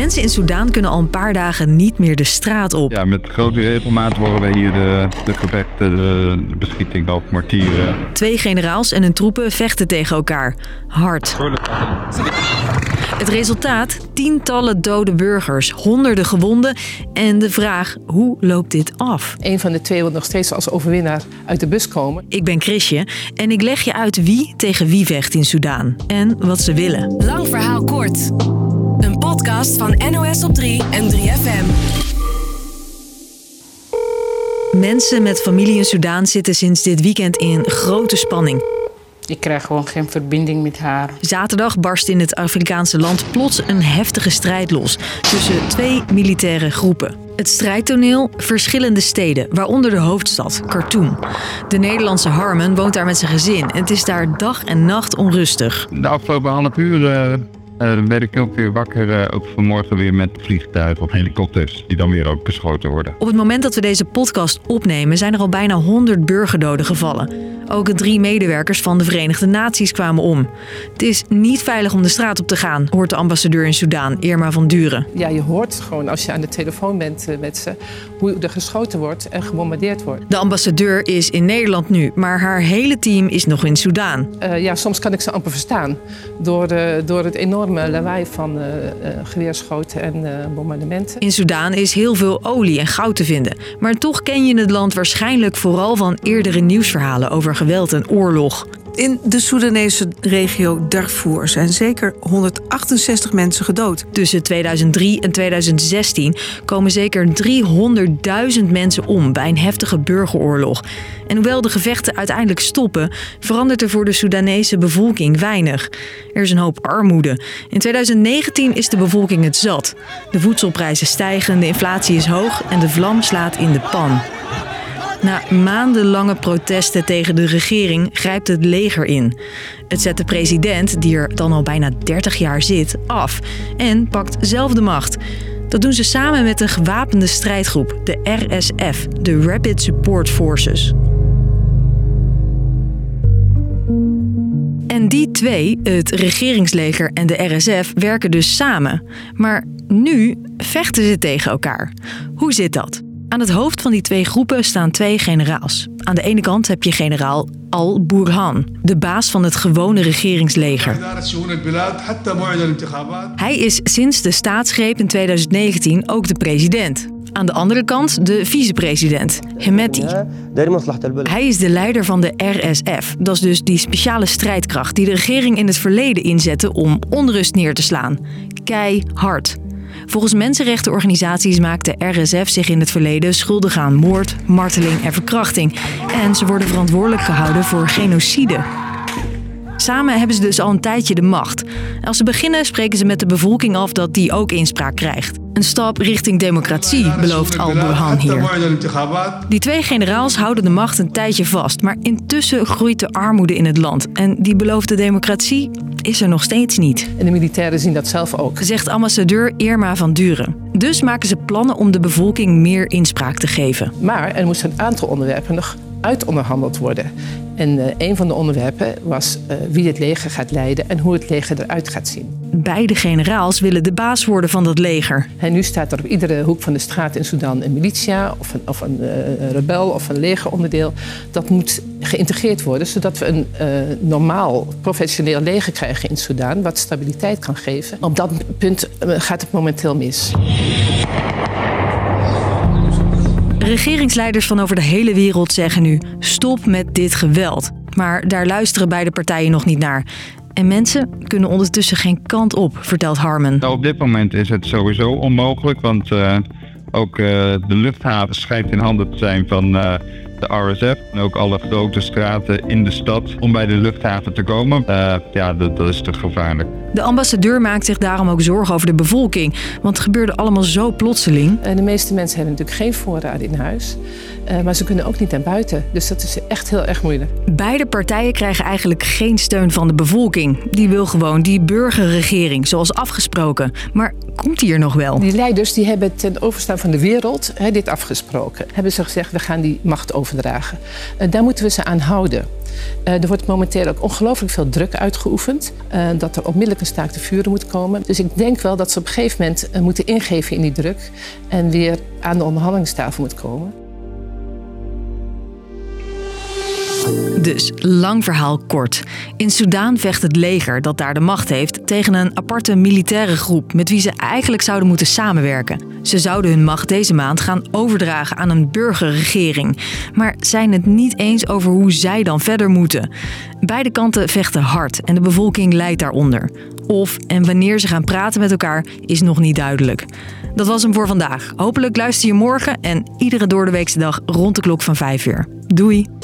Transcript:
Mensen in Soedan kunnen al een paar dagen niet meer de straat op. Ja, met grote regelmaat horen wij hier de, de gevechten, de, de beschieting op mortieren. Twee generaals en hun troepen vechten tegen elkaar. Hard. Het resultaat? Tientallen dode burgers, honderden gewonden en de vraag: hoe loopt dit af? Een van de twee wil nog steeds als overwinnaar uit de bus komen. Ik ben Chrisje en ik leg je uit wie tegen wie vecht in Soedan en wat ze willen. Lang verhaal kort. Podcast van NOS op 3 en 3FM. Mensen met familie in Soedan zitten sinds dit weekend in grote spanning. Ik krijg gewoon geen verbinding met haar. Zaterdag barst in het Afrikaanse land plots een heftige strijd los tussen twee militaire groepen. Het strijdtoneel verschillende steden, waaronder de hoofdstad, Khartoum. De Nederlandse Harmen woont daar met zijn gezin en het is daar dag en nacht onrustig. De afgelopen half uur uh, uh, werd ik ook weer wakker, uh, ook vanmorgen weer met vliegtuigen of helikopters, die dan weer ook beschoten worden. Op het moment dat we deze podcast opnemen, zijn er al bijna 100 burgerdoden gevallen. Ook drie medewerkers van de Verenigde Naties kwamen om. Het is niet veilig om de straat op te gaan, hoort de ambassadeur in Soedan, Irma van Duren. Ja, je hoort gewoon als je aan de telefoon bent met ze hoe er geschoten wordt en gebombardeerd wordt. De ambassadeur is in Nederland nu, maar haar hele team is nog in Soedan. Uh, ja, soms kan ik ze amper verstaan door, uh, door het enorme lawaai van uh, geweerschoten en bombardementen. In Soedan is heel veel olie en goud te vinden, maar toch ken je het land waarschijnlijk vooral van eerdere nieuwsverhalen over geweld en oorlog. In de Soedanese regio Darfur zijn zeker 168 mensen gedood. Tussen 2003 en 2016 komen zeker 300.000 mensen om bij een heftige burgeroorlog. En hoewel de gevechten uiteindelijk stoppen, verandert er voor de Soedanese bevolking weinig. Er is een hoop armoede. In 2019 is de bevolking het zat. De voedselprijzen stijgen, de inflatie is hoog en de vlam slaat in de pan. Na maandenlange protesten tegen de regering grijpt het leger in. Het zet de president, die er dan al bijna 30 jaar zit, af en pakt zelf de macht. Dat doen ze samen met een gewapende strijdgroep, de RSF, de Rapid Support Forces. En die twee, het regeringsleger en de RSF, werken dus samen. Maar nu vechten ze tegen elkaar. Hoe zit dat? Aan het hoofd van die twee groepen staan twee generaals. Aan de ene kant heb je generaal Al-Burhan, de baas van het gewone regeringsleger. Hij is sinds de staatsgreep in 2019 ook de president. Aan de andere kant de vicepresident, Hemeti. Hij is de leider van de RSF. Dat is dus die speciale strijdkracht die de regering in het verleden inzette om onrust neer te slaan. Keihard. Volgens mensenrechtenorganisaties maakte RSF zich in het verleden schuldig aan moord, marteling en verkrachting. En ze worden verantwoordelijk gehouden voor genocide. Samen hebben ze dus al een tijdje de macht. Als ze beginnen spreken ze met de bevolking af dat die ook inspraak krijgt. Een stap richting democratie, belooft Al-Burhan hier. Die twee generaals houden de macht een tijdje vast, maar intussen groeit de armoede in het land. En die beloofde democratie is er nog steeds niet. En de militairen zien dat zelf ook. Zegt ambassadeur Irma van Duren. Dus maken ze plannen om de bevolking meer inspraak te geven. Maar er moest een aantal onderwerpen nog uitonderhandeld worden. En uh, een van de onderwerpen was uh, wie het leger gaat leiden en hoe het leger eruit gaat zien. Beide generaals willen de baas worden van dat leger. En nu staat er op iedere hoek van de straat in Sudan een militia of een, of een uh, rebel of een legeronderdeel. Dat moet geïntegreerd worden zodat we een normaal professioneel leger krijgen in Sudan wat stabiliteit kan geven. Op dat punt gaat het momenteel mis. Regeringsleiders van over de hele wereld zeggen nu: stop met dit geweld. Maar daar luisteren beide partijen nog niet naar. En mensen kunnen ondertussen geen kant op, vertelt Harmon. Nou, op dit moment is het sowieso onmogelijk, want uh, ook uh, de luchthaven schijnt in handen te zijn van uh, de RSF. En ook alle grote straten in de stad om bij de luchthaven te komen. ja, dat, dat is te gevaarlijk. De ambassadeur maakt zich daarom ook zorgen over de bevolking. Want het gebeurde allemaal zo plotseling. En de meeste mensen hebben natuurlijk geen voorraden in huis. Uh, maar ze kunnen ook niet naar buiten. Dus dat is echt heel erg moeilijk. Beide partijen krijgen eigenlijk geen steun van de bevolking. Die wil gewoon die burgerregering, zoals afgesproken. Maar komt hij er nog wel? Die leiders die hebben ten overstaan van de wereld hè, dit afgesproken. Hebben ze gezegd, we gaan die macht overdragen. Uh, daar moeten we ze aan houden. Uh, er wordt momenteel ook ongelooflijk veel druk uitgeoefend. Uh, dat er onmiddellijk een staak te vuren moet komen. Dus ik denk wel dat ze op een gegeven moment moeten ingeven in die druk. En weer aan de onderhandelingstafel moet komen. Dus, lang verhaal kort. In Soudaan vecht het leger dat daar de macht heeft tegen een aparte militaire groep met wie ze eigenlijk zouden moeten samenwerken. Ze zouden hun macht deze maand gaan overdragen aan een burgerregering, maar zijn het niet eens over hoe zij dan verder moeten. Beide kanten vechten hard en de bevolking lijdt daaronder. Of en wanneer ze gaan praten met elkaar is nog niet duidelijk. Dat was hem voor vandaag. Hopelijk luister je morgen en iedere doordeweekse dag rond de klok van 5 uur. Doei!